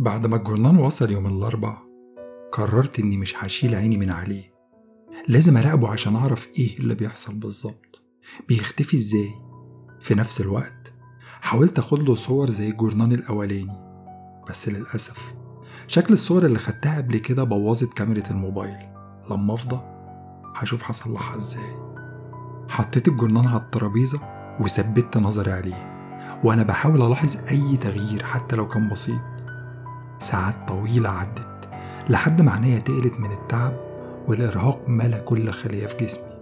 بعد ما الجورنان وصل يوم الأربع قررت إني مش هشيل عيني من عليه. لازم أراقبه عشان أعرف إيه اللي بيحصل بالظبط. بيختفي إزاي؟ في نفس الوقت حاولت أخد له صور زي الجورنان الأولاني بس للأسف شكل الصور اللي خدتها قبل كده بوظت كاميرا الموبايل. لما أفضى هشوف هصلحها إزاي. حطيت الجورنان على الترابيزة وثبت نظري عليه وأنا بحاول ألاحظ أي تغيير حتى لو كان بسيط. ساعات طويلة عدت لحد ما عينيا تقلت من التعب والإرهاق ملا كل خلية في جسمي.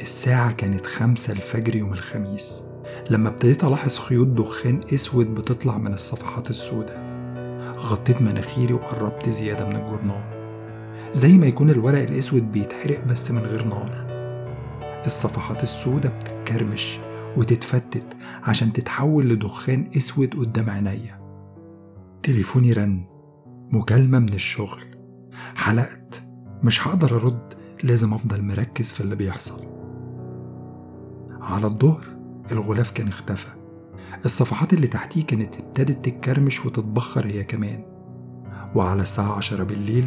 الساعة كانت خمسة الفجر يوم الخميس لما ابتديت ألاحظ خيوط دخان أسود بتطلع من الصفحات السوداء. غطيت مناخيري وقربت زيادة من الجورنال. زي ما يكون الورق الأسود بيتحرق بس من غير نار. الصفحات السوداء بتتكرمش وتتفتت عشان تتحول لدخان أسود قدام عينيا. تليفوني رن مكالمة من الشغل. حلقت. مش هقدر أرد لازم أفضل مركز في اللي بيحصل. على الظهر الغلاف كان اختفى. الصفحات اللي تحتيه كانت ابتدت تتكرمش وتتبخر هي كمان. وعلى الساعة عشرة بالليل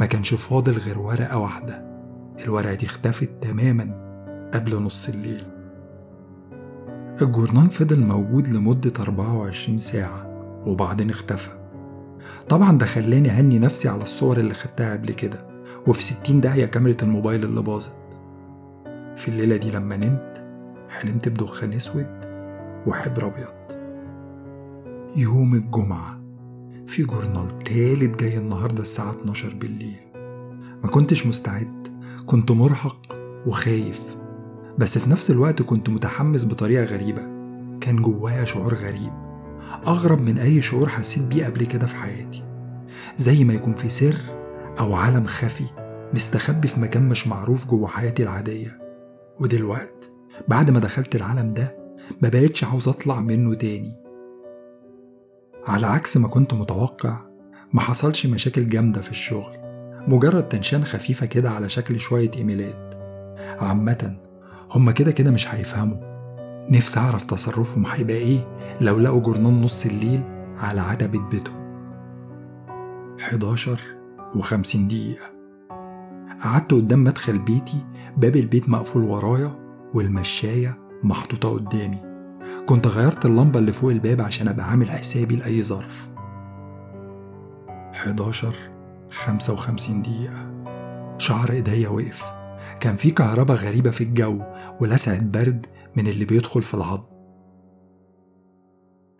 ما كانش فاضل غير ورقة واحدة. الورقة دي اختفت تماما قبل نص الليل. الجورنال فضل موجود لمدة 24 ساعة. وبعدين اختفى. طبعا ده خلاني أهني نفسي على الصور اللي خدتها قبل كده وفي 60 داهية كاميرا الموبايل اللي باظت. في الليلة دي لما نمت حلمت بدخان أسود وحبر أبيض. يوم الجمعة في جورنال تالت جاي النهاردة الساعة 12 بالليل. ما كنتش مستعد كنت مرهق وخايف. بس في نفس الوقت كنت متحمس بطريقة غريبة. كان جوايا شعور غريب. أغرب من أي شعور حسيت بيه قبل كده في حياتي. زي ما يكون في سر أو عالم خفي مستخبي في مكان مش معروف جوه حياتي العادية. ودلوقت بعد ما دخلت العالم ده ما بقتش عاوز أطلع منه تاني. على عكس ما كنت متوقع ما حصلش مشاكل جامدة في الشغل. مجرد تنشان خفيفة كده على شكل شوية إيميلات. عامة هما كده كده مش هيفهموا. نفسي أعرف تصرفهم هيبقى إيه لو لقوا جورنال نص الليل على عتبة بيتهم. 11 و50 دقيقة. قعدت قدام مدخل بيتي باب البيت مقفول ورايا والمشاية محطوطة قدامي. كنت غيرت اللمبة اللي فوق الباب عشان أبقى عامل حسابي لأي ظرف. 11 55 دقيقة. شعر إيديا وقف. كان في كهرباء غريبة في الجو ولسعة برد من اللي بيدخل في العظم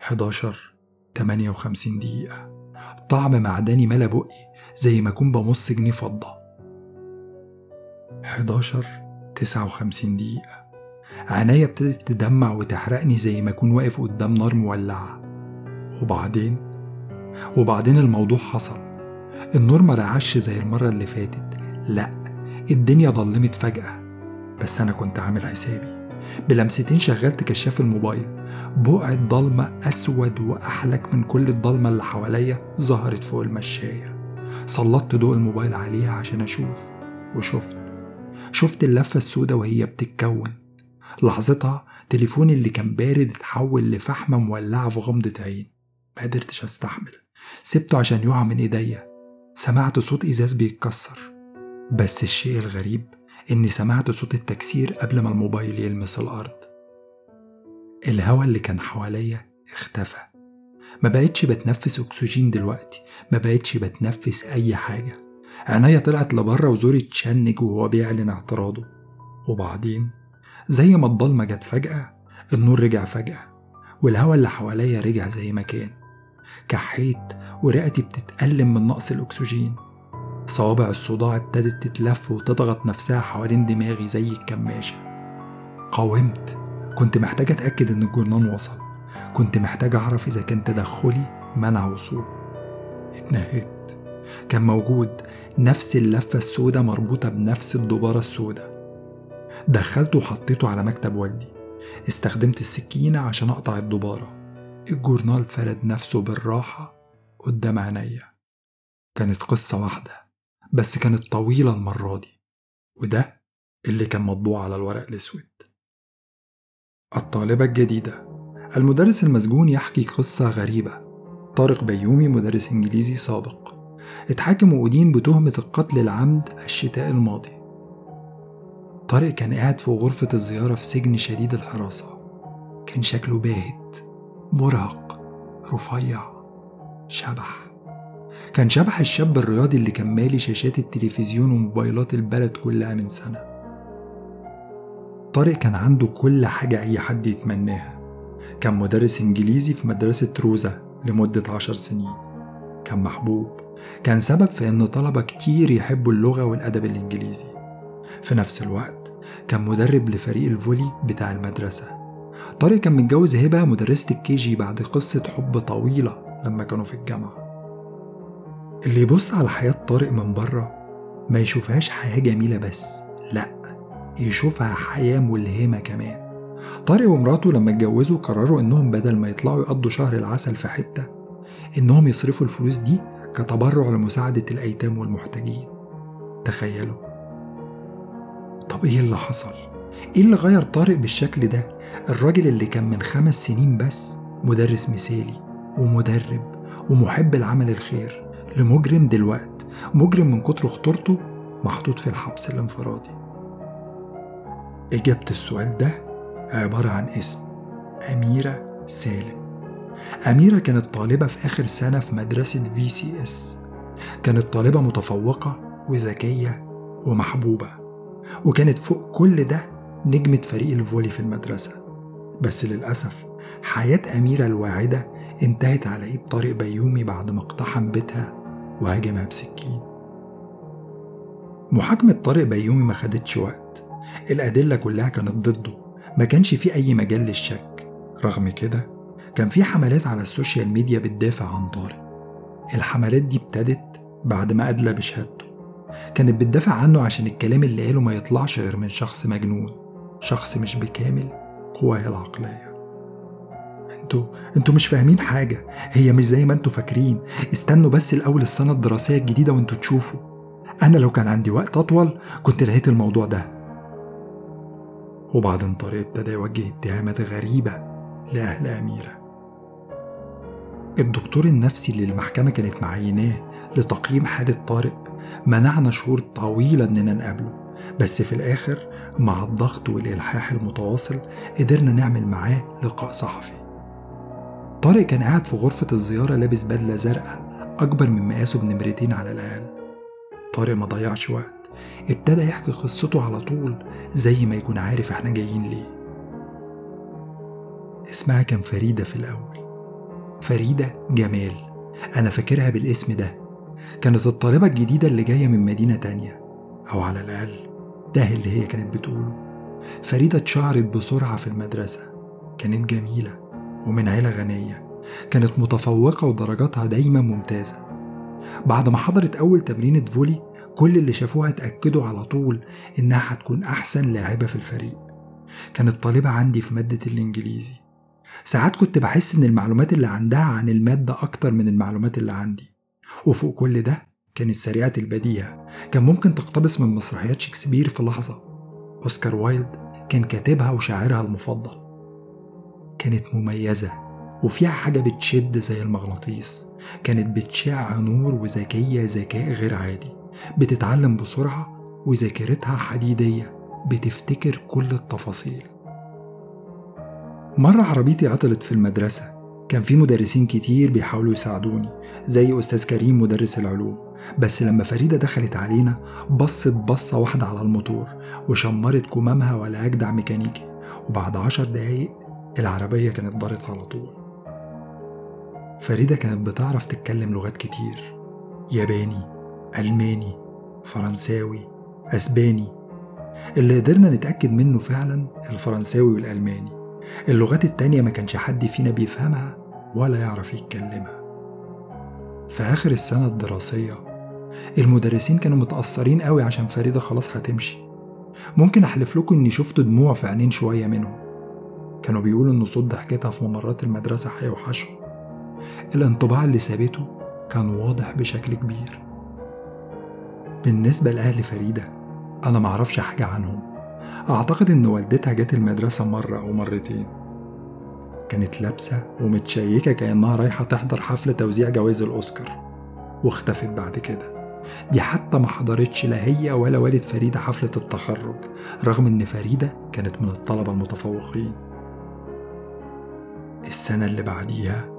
11 58 دقيقة. طعم معدني ملا بقي زي ما أكون بمص جنيه فضة. 11 59 دقيقة. عينيا ابتدت تدمع وتحرقني زي ما أكون واقف قدام نار مولعة. وبعدين؟ وبعدين الموضوع حصل. النور ما رعش زي المرة اللي فاتت. لأ الدنيا ضلمت فجأة. بس أنا كنت عامل حسابي. بلمستين شغلت كشاف الموبايل. بقعة ضلمة أسود وأحلك من كل الضلمة اللي حواليا ظهرت فوق المشاية. سلطت ضوء الموبايل عليها عشان أشوف وشفت. شفت اللفة السوداء وهي بتتكون. لحظتها تليفوني اللي كان بارد اتحول لفحمة مولعة في غمضة عين. ما قدرتش أستحمل. سبته عشان يقع من إيديا. سمعت صوت إزاز بيتكسر. بس الشيء الغريب إني سمعت صوت التكسير قبل ما الموبايل يلمس الأرض. الهوا اللي كان حواليا اختفى. ما بقتش بتنفس أكسجين دلوقتي ما بقتش بتنفس أي حاجة. عينيا طلعت لبره وزوري اتشنج وهو بيعلن اعتراضه. وبعدين زي ما الضلمة جت فجأة النور رجع فجأة والهوا اللي حواليا رجع زي ما كان. كحيت ورئتي بتتألم من نقص الأكسجين. صوابع الصداع ابتدت تتلف وتضغط نفسها حوالين دماغي زي الكماشة. قاومت. كنت محتاج أتأكد إن الجرنان وصل. كنت محتاج أعرف إذا كان تدخلي منع وصوله. اتنهدت. كان موجود. نفس اللفة السوداء مربوطة بنفس الدبارة السوداء. دخلته وحطيته على مكتب والدي. استخدمت السكينة عشان أقطع الدبارة. الجورنال فرد نفسه بالراحة قدام عينيا. كانت قصة واحدة. بس كانت طويلة المرة دي وده اللي كان مطبوع على الورق الأسود. الطالبة الجديدة المدرس المسجون يحكي قصة غريبة طارق بيومي مدرس إنجليزي سابق اتحاكم وأدين بتهمة القتل العمد الشتاء الماضي. طارق كان قاعد في غرفة الزيارة في سجن شديد الحراسة. كان شكله باهت مرهق رفيع شبح. كان شبح الشاب الرياضي اللي كان مالي شاشات التلفزيون وموبايلات البلد كلها من سنة. طارق كان عنده كل حاجة أي حد يتمناها. كان مدرس إنجليزي في مدرسة روزا لمدة عشر سنين. كان محبوب. كان سبب في إن طلبة كتير يحبوا اللغة والأدب الإنجليزي. في نفس الوقت كان مدرب لفريق الفولي بتاع المدرسة. طارق كان متجوز هبة مدرسة الكيجي بعد قصة حب طويلة لما كانوا في الجامعة. اللي يبص على حياة طارق من بره ما يشوفهاش حياة جميلة بس لأ يشوفها حياة ملهمة كمان طارق ومراته لما اتجوزوا قرروا إنهم بدل ما يطلعوا يقضوا شهر العسل في حتة إنهم يصرفوا الفلوس دي كتبرع لمساعدة الأيتام والمحتاجين تخيلوا طب إيه اللي حصل؟ إيه اللي غير طارق بالشكل ده؟ الراجل اللي كان من خمس سنين بس مدرس مثالي ومدرب ومحب لعمل الخير لمجرم دلوقت مجرم من كتر خطورته محطوط في الحبس الانفرادي. إجابة السؤال ده عبارة عن اسم أميرة سالم. أميرة كانت طالبة في آخر سنة في مدرسة VCS كانت طالبة متفوقة وذكية ومحبوبة وكانت فوق كل ده نجمة فريق ال volley في المدرسة. بس للأسف حياة أميرة الواعدة انتهت على إيد طارق بيومي بعد ما اقتحم بيتها وهاجمها بسكين. محاكمة طارق بيومي ما خدتش وقت. الأدلة كلها كانت ضده. ما كانش في أي مجال للشك. رغم كده كان في حملات على ال social media بتدافع عن طارق. الحملات دي ابتدت بعد ما أدلى بشهادته. كانت بتدافع عنه عشان الكلام اللي قاله ما يطلعش غير من شخص مجنون. شخص مش بكامل قواه العقلية. أنتوا أنتوا مش فاهمين حاجة. هي مش زي ما أنتوا فاكرين. استنوا بس الأول السنة الدراسية الجديدة وانتوا تشوفوا. أنا لو كان عندي وقت أطول كنت لقيت الموضوع ده. وبعدين طارق ابتدى يوجه اتهامات غريبة. لأهل أميرة. الدكتور النفسي اللي المحكمة كانت معيناه لتقييم حالة طارق منعنا شهور طويلة إننا نقابله. بس في الآخر مع الضغط والإلحاح المتواصل قدرنا نعمل معاه لقاء صحفي. طارق كان قاعد في غرفة الزيارة لابس بدلة زرقاء أكبر من مقاسه بنمرتين على الأقل. طارق ما ضيعش وقت ابتدى يحكي قصته على طول زي ما يكون عارف إحنا جايين ليه. اسمها كان فريدة في الأول. فريدة جمال أنا فاكرها بالاسم ده. كانت الطالبة الجديدة اللي جاية من مدينة تانية أو على الأقل ده اللي هي كانت بتقوله. فريدة اتشهرت بسرعة في المدرسة كانت جميلة. ومن عيلة غنية كانت متفوقة ودرجاتها دايما ممتازة. بعد ما حضرت أول تمرينة فولي كل اللي شافوها اتأكدوا على طول إنها هتكون أحسن لاعبة في الفريق. كانت طالبة عندي في مادة الإنجليزي. ساعات كنت بحس إن المعلومات اللي عندها عن المادة أكتر من المعلومات اللي عندي. وفوق كل ده كانت سريعة البديهة. كان ممكن تقتبس من مسرحيات شكسبير في لحظة. أوسكار وايلد كان كاتبها وشاعرها المفضل. كانت مميزة وفيها حاجة بتشد زي المغناطيس. كانت بتشع نور وذكية ذكاء غير عادي. بتتعلم بسرعة وذاكرتها حديدية. بتفتكر كل التفاصيل. مرة عربيتي عطلت في المدرسة. كان في مدرسين كتير بيحاولوا يساعدوني زي أستاذ كريم مدرس العلوم. بس لما فريدة دخلت علينا بصت بصة واحدة على الموتور وشمرت كمامها ولا أجدع ميكانيكي. وبعد عشر دقايق العربية كانت دارت على طول. فريدة كانت بتعرف تتكلم لغات كتير. ياباني ألماني فرنساوي أسباني. اللي قدرنا نتأكد منه فعلا الفرنساوي والألماني. اللغات التانية ما كانش حد فينا بيفهمها ولا يعرف يتكلمها. في آخر السنة الدراسية المدرسين كانوا متأثرين قوي عشان فريدة خلاص هتمشي. ممكن أحلف لكم إني شفت دموع في عينين شوية منهم. كانوا بيقولوا إن صوت ضحكتها في ممرات المدرسة هيوحشهم الانطباع اللي سابته كان واضح بشكل كبير. بالنسبة لأهل فريدة أنا معرفش حاجة عنهم. أعتقد إن والدتها جت المدرسة مرة أو مرتين. كانت لابسة ومتشيكة كأنها رايحة تحضر حفلة توزيع جوائز الأوسكار واختفت بعد كده. دي حتى ما حضرتش لا هي ولا والد فريدة حفلة التخرج رغم إن فريدة كانت من الطلبة المتفوقين. السنة اللي بعديها.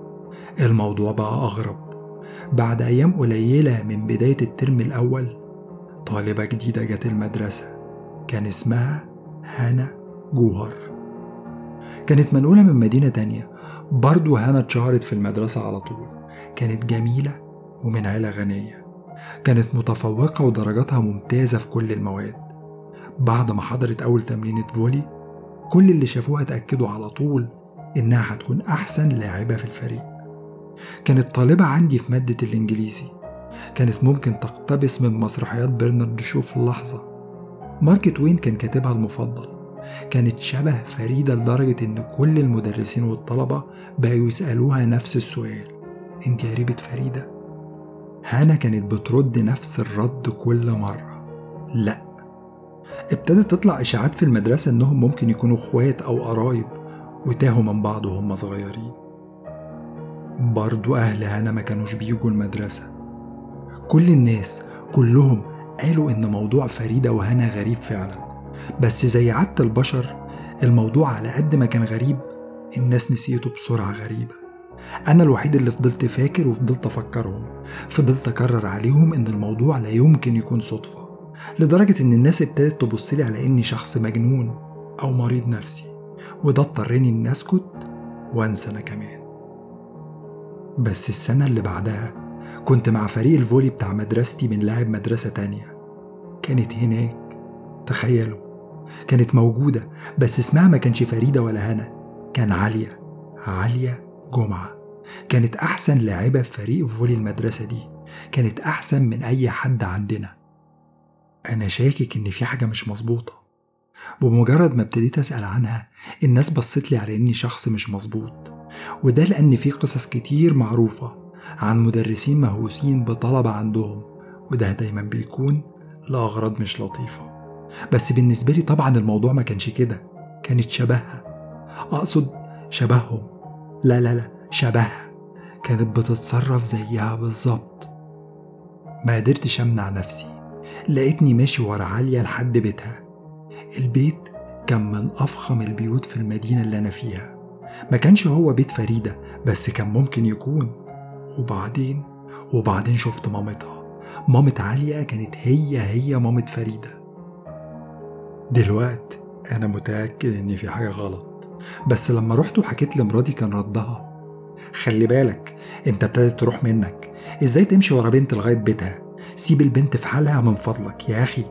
الموضوع بقى أغرب. بعد أيام قليلة من بداية الترم الأول طالبة جديدة جت المدرسة. كان اسمها هانا جوهر. كانت منقولة من مدينة تانية. برضو هانا اتشهرت في المدرسة على طول. كانت جميلة ومن عيلة غنية. كانت متفوقة ودرجاتها ممتازة في كل المواد. بعد ما حضرت أول تمرينة فولي كل اللي شافوها اتأكدوا على طول إنها هتكون أحسن لاعبة في الفريق. كانت طالبة عندي في مادة الإنجليزي. كانت ممكن تقتبس من مسرحيات برنارد شو في اللحظة. مارك توين كان كاتبها المفضل. كانت شبه فريدة لدرجة إن كل المدرسين والطلبة بقوا يسألوها نفس السؤال. انت قريبة فريدة؟ هانا كانت بترد نفس الرد كل مرة. لا. ابتدت تطلع إشاعات في المدرسة إنهم ممكن يكونوا إخوات أو قرايب. وتاهوا من بعض وهم صغيرين. برضو أهل هانا ما كانوش بيجوا المدرسة. كل الناس كلهم قالوا إن موضوع فريدة وهنا غريب فعلا. بس زي عادة البشر الموضوع على قد ما كان غريب الناس نسيته بسرعة غريبة. أنا الوحيد اللي فضلت فاكر وفضلت أفكرهم. فضلت أكرر عليهم إن الموضوع لا يمكن يكون صدفة. لدرجة إن الناس ابتدت تبصلي على إني شخص مجنون أو مريض نفسي. وده اضطرني إني أسكت وأنسى أنا كمان. بس السنة اللي بعدها كنت مع فريق الفولي بتاع مدرستي بنلعب مدرسة تانية. كانت هناك تخيلوا كانت موجودة بس اسمها ما كانش فريدة ولا هنا كان عالية عالية جمعة. كانت أحسن لاعبة في فريق فولي المدرسة دي كانت أحسن من أي حد عندنا. أنا شاكك إن في حاجة مش مظبوطة. بمجرد ما ابتديت أسأل عنها الناس بصت لي على إني شخص مش مظبوط. وده لأن في قصص كتير معروفة عن مدرسين مهووسين بطلبة عندهم وده دايما بيكون لأغراض مش لطيفة. بس بالنسبة لي طبعا الموضوع ما كانش كده كانت شبهها. أقصد شبههم. لا لا لا شبهها. كانت بتتصرف زيها بالظبط. ما قدرتش أمنع نفسي. لقيتني ماشي ورا عالية لحد بيتها. البيت كان من أفخم البيوت في المدينة اللي أنا فيها. ما كانش هو بيت فريدة بس كان ممكن يكون. وبعدين؟ وبعدين شفت مامتها. مامة عالية كانت هي هي مامة فريدة. دلوقت أنا متأكد إن في حاجة غلط. بس لما رحت وحكيت لمراتي كان ردها. خلي بالك أنت ابتدت تروح منك. إزاي تمشي ورا بنت لغاية بيتها؟ سيب البنت في حالها من فضلك. يا أخي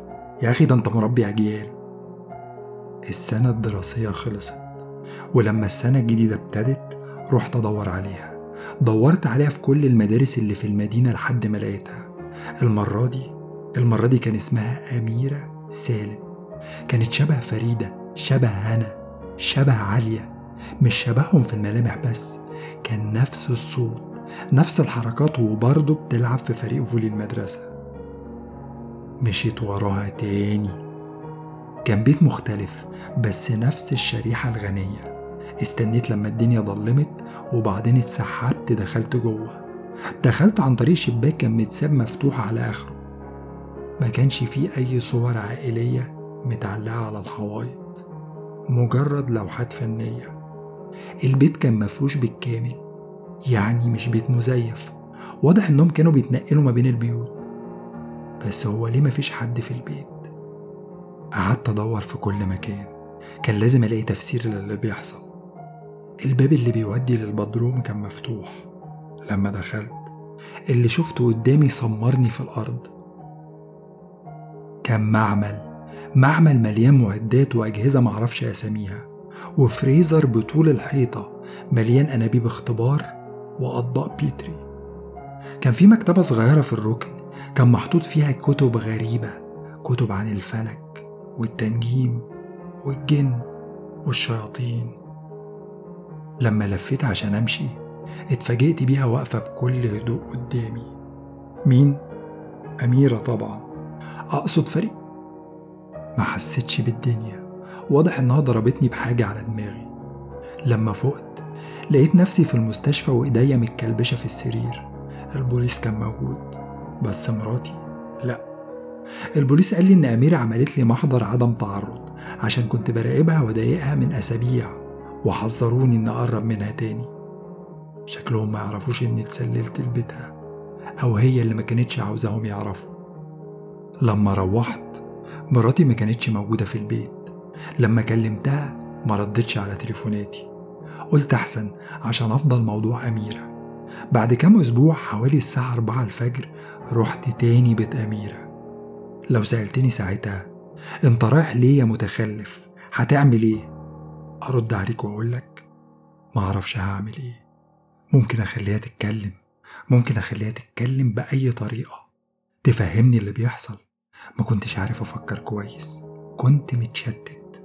يا أخي ده أنت مربي أجيال. السنة الدراسية خلصت ولما السنة الجديدة ابتدت رحت أدور عليها. دورت عليها في كل المدارس اللي في المدينة لحد ما لقيتها. المرة دي المرة دي كان اسمها أميرة سالم. كانت شبه فريدة شبه هنا شبه عالية مش شبههم في الملامح بس كان نفس الصوت نفس الحركات وبرضه بتلعب في فريق فولي المدرسة. مشيت وراها تاني. كان بيت مختلف بس نفس الشريحة الغنية. استنيت لما الدنيا ضلمت وبعدين اتسحبت دخلت جوه. دخلت عن طريق شباك كان متساب مفتوح على آخره. ما كانش فيه أي صور عائلية متعلقة على الحوايط مجرد لوحات فنية. البيت كان مفروش بالكامل يعني مش بيت مزيف. واضح إنهم كانوا بيتنقلوا ما بين البيوت. بس هو ليه مفيش حد في البيت؟ قعدت أدور في كل مكان. كان لازم ألاقي تفسير للي بيحصل. الباب اللي بيودي للبدروم كان مفتوح. لما دخلت اللي شفته قدامي سمرني في الأرض. كان معمل معمل مليان معدات وأجهزة معرفش أساميها. وفريزر بطول الحيطة مليان أنابيب اختبار وأطباق بيتري. كان في مكتبة صغيرة في الركن كان محطوط فيها كتب غريبة كتب عن الفلك. والتنجيم والجن والشياطين. لما لفيت عشان أمشي اتفاجئت بيها واقفة بكل هدوء قدامي. مين؟ أميرة طبعا. أقصد فريق. ما حسيتش بالدنيا. واضح إنها ضربتني بحاجة على دماغي. لما فقت لقيت نفسي في المستشفى وإيديا متكلبشة في السرير. البوليس كان موجود بس مراتي لا. البوليس قال لي إن أميرة عملت لي محضر عدم تعرض عشان كنت براقبها وضايقها من أسابيع وحذروني إن أقرب منها تاني. شكلهم ما يعرفوش إني اتسللت لبيتها أو هي اللي ما كانتش عاوزاهم يعرفوا. لما روحت مراتي ما كانتش موجودة في البيت. لما كلمتها ما ردتش على تليفوناتي. قلت أحسن عشان أفضل موضوع أميرة. بعد كام أسبوع حوالي الساعة أربعة الفجر رحت تاني بيت أميرة. لو سألتني ساعتها انت رايح ليه يا متخلف؟ هتعمل إيه؟ أرد عليك واقولك معرفش هعمل إيه. ممكن أخليها تتكلم ممكن أخليها تتكلم بأي طريقة. تفهمني اللي بيحصل. ما كنتش عارف أفكر كويس. كنت متشتت.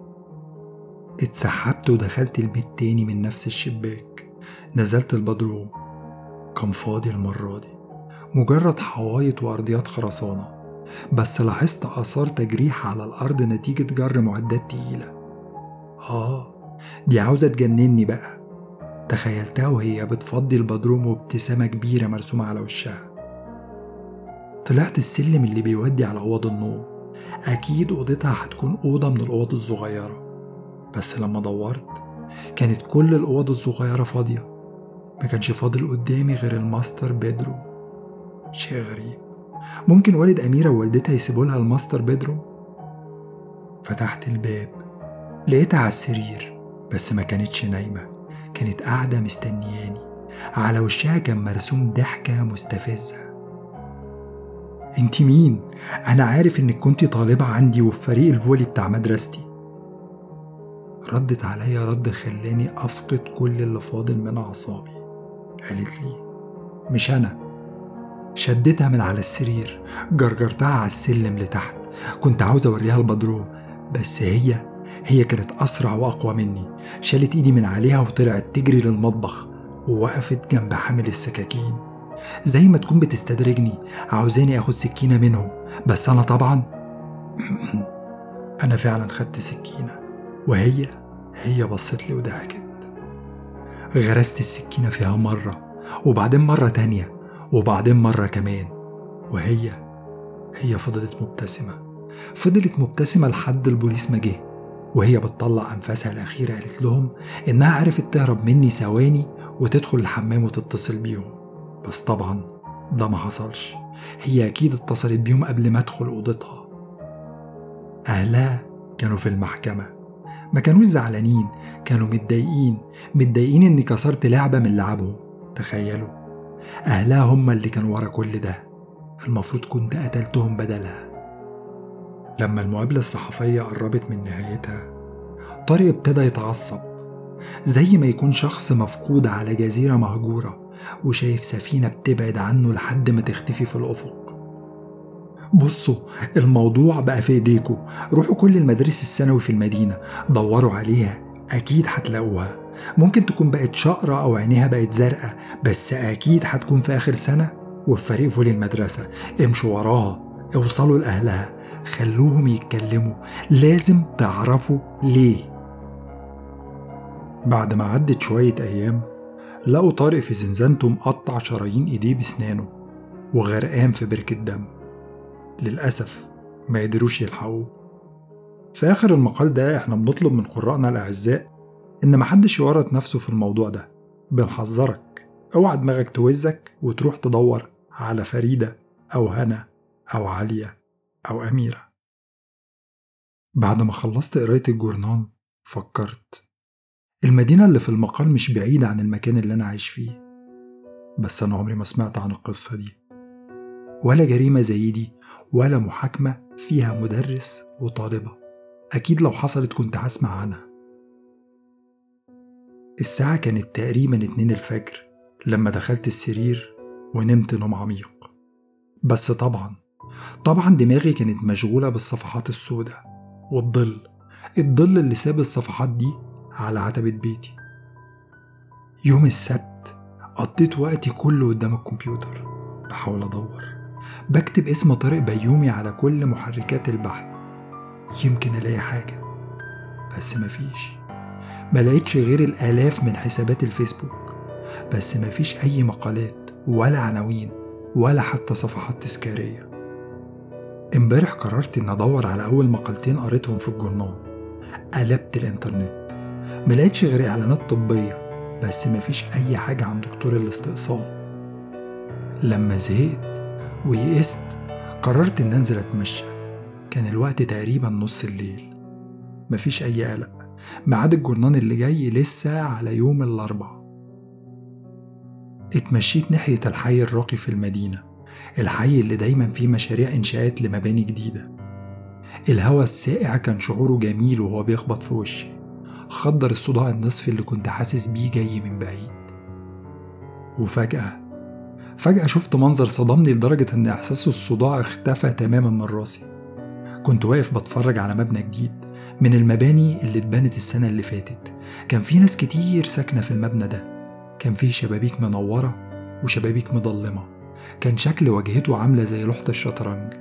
اتسحبت ودخلت البيت تاني من نفس الشباك. نزلت البدروم. كان فاضي المرة دي. مجرد حوايط وأرضيات خرسانة. بس لاحظت آثار تجريح على الأرض نتيجة جر معدات تقيلة. آه دي عاوزة تجنني بقى. تخيلتها وهي بتفضي البدروم وابتسامة كبيرة مرسومة على وشها. طلعت السلم اللي بيودي على أوض النوم. أكيد أوضتها هتكون أوضة من الأوض الصغيرة. بس لما دورت كانت كل الأوض الصغيرة فاضية. ما كانش فاضل قدامي غير ال master bedroom. شيء غريب. ممكن والد أميرة ووالدتها يسيبوا لها ال master bedroom؟ فتحت الباب لقيتها على السرير بس ما كانتش نايمة كانت قاعدة مستنياني. على وشها كان مرسوم ضحكة مستفزة. انت مين؟ أنا عارف إنك كنت طالبة عندي وفي فريق الفولي بتاع مدرستي. ردت عليا رد خلاني أفقد كل اللي فاضل من أعصابي. قالت لي مش أنا. شدتها من على السرير جرجرتها على السلم لتحت. كنت عاوز أوريها البدروم بس هي هي كانت أسرع وأقوى مني. شالت إيدي من عليها وطلعت تجري للمطبخ ووقفت جنب حامل السكاكين. زي ما تكون بتستدرجني عاوزاني آخد سكينة منهم. بس أنا طبعا أنا فعلا خدت سكينة وهي هي بصت لي وضحكت. غرست السكينة فيها مرة وبعدين مرة تانية. وبعدين مرة كمان وهي هي فضلت مبتسمة فضلت مبتسمة لحد البوليس ما جه وهي بتطلع أنفاسها الأخيرة قالت لهم إنها عرفت تهرب مني ثواني وتدخل الحمام وتتصل بيهم. بس طبعا ده ما حصلش. هي أكيد اتصلت بيهم قبل ما أدخل أوضتها. أهلها كانوا في المحكمة. ما كانوش زعلانين كانوا متضايقين متضايقين إني كسرت لعبة من لعبهم. تخيلوا. أهلها هم اللي كانوا ورا كل ده. المفروض كنت قتلتهم بدلها. لما المقابلة الصحفية قربت من نهايتها طارق ابتدى يتعصب. زي ما يكون شخص مفقود على جزيرة مهجورة وشايف سفينة بتبعد عنه لحد ما تختفي في الأفق. بصوا الموضوع بقى في إيديكوا. روحوا كل المدارس الثانوي في المدينة دوروا عليها أكيد هتلاقوها. ممكن تكون بقت شقرة أو عينيها بقت زرقاء بس أكيد هتكون في آخر سنة وفي فريق فولي المدرسة. امشوا وراها اوصلوا لأهلها خلوهم يتكلموا. لازم تعرفوا ليه. بعد ما عدت شوية أيام لقوا طارق في زنزانته مقطع شرايين إيديه بسنانه وغرقان في بركة دم. للأسف ما قدروش يلحقوه. في آخر المقال ده إحنا بنطلب من قراءنا الأعزاء إن محدش يورط نفسه في الموضوع ده. بنحذرك. أوعى دماغك توزك وتروح تدور على فريدة أو هنا أو عليا أو أميرة. بعد ما خلصت قراية الجورنال فكرت. المدينة اللي في المقال مش بعيدة عن المكان اللي أنا عايش فيه. بس أنا عمري ما سمعت عن القصة دي. ولا جريمة زي دي ولا محاكمة فيها مدرس وطالبة. أكيد لو حصلت كنت هسمع عنها. الساعة كانت تقريبا اتنين الفجر لما دخلت السرير ونمت نوم عميق. بس طبعا طبعا دماغي كانت مشغولة بالصفحات السوداء والظل الظل اللي ساب الصفحات دي على عتبة بيتي. يوم السبت قضيت وقتي كله قدام الكمبيوتر بحاول أدور. بكتب اسم طارق بيومي على كل محركات البحث. يمكن ألاقي حاجة بس مفيش. ما لقيتش غير الآلاف من حسابات الفيسبوك. بس مفيش أي مقالات ولا عناوين ولا حتى صفحات تذكارية. امبارح قررت إن أدور على أول مقالتين قريتهم في الجورنال. قلبت الإنترنت. ملقتش غير إعلانات طبية بس مفيش أي حاجة عن دكتور الاستئصال. لما زهقت ويئست قررت إن أنزل أتمشى. كان الوقت تقريبا نص الليل. مفيش أي قلق. ميعاد الجرنان اللي جاي لسه على يوم الأربعاء. اتمشيت ناحية الحي الراقي في المدينة الحي اللي دايما فيه مشاريع إنشاءات لمباني جديدة. الهوا الساقع كان شعوره جميل وهو بيخبط في وشي. خدر الصداع النصفي اللي كنت حاسس بيه جاي من بعيد. وفجأة فجأة شفت منظر صدمني لدرجة إن إحساس الصداع اختفى تماما من راسي. كنت واقف بتفرج على مبنى جديد. من المباني اللي اتبنت السنة اللي فاتت. كان في ناس كتير ساكنة في المبنى ده. كان فيه شبابيك منورة وشبابيك مضلمة كان شكل واجهته عاملة زي لوحة الشطرنج.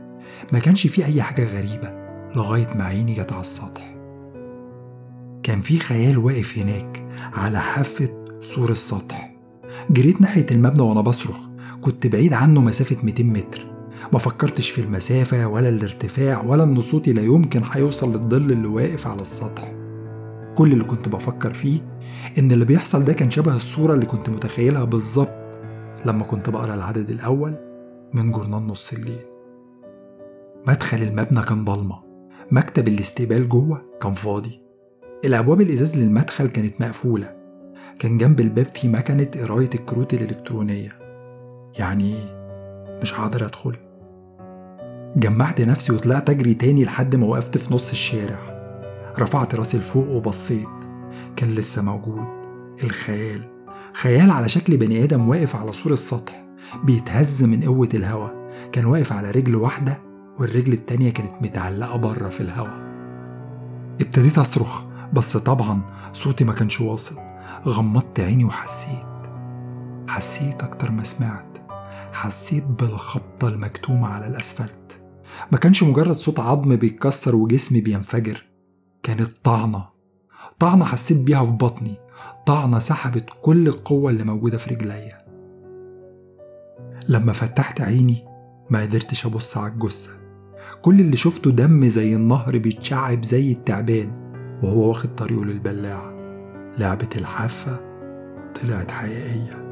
ما كانش فيه أي حاجة غريبة لغاية ما عيني جت على السطح. كان في خيال واقف هناك على حافة سور السطح. جريت ناحية المبنى وأنا بصرخ. كنت بعيد عنه مسافة 200 متر. ما فكرتش في المسافة ولا الارتفاع ولا إن صوتي لا يمكن هيوصل للظل اللي واقف على السطح. كل اللي كنت بفكر فيه إن اللي بيحصل ده كان شبه الصورة اللي كنت متخيلها بالظبط لما كنت بقرأ العدد الأول من جورنال نص الليل. مدخل المبنى كان ضلمة مكتب الاستقبال جوه كان فاضي. الأبواب الإزاز للمدخل كانت مقفولة. كان جنب الباب في مكنة قراية الكروت الإلكترونية. يعني إيه؟ مش هقدر أدخل؟ جمعت نفسي وطلعت أجري تاني لحد ما وقفت في نص الشارع. رفعت راسي لفوق وبصيت. كان لسه موجود. الخيال. خيال على شكل بني آدم واقف على سور السطح. بيتهز من قوة الهوا. كان واقف على رجل واحدة والرجل التانية كانت متعلقة بره في الهوا. ابتديت أصرخ. بس طبعا صوتي ما كانش واصل. غمضت عيني وحسيت. حسيت أكتر ما سمعت. حسيت بالخبطة المكتومة على الأسفلت. ما كانش مجرد صوت عظم بيتكسر وجسمي بينفجر كانت طعنة. طعنة حسيت بيها في بطني. طعنة سحبت كل القوة اللي موجودة في رجليا. لما فتحت عيني ما قدرتش أبص على الجثة. كل اللي شفته دم زي النهر بيتشعب زي التعبان وهو واخد طريقه للبلاعة. لعبة الحافة طلعت حقيقية.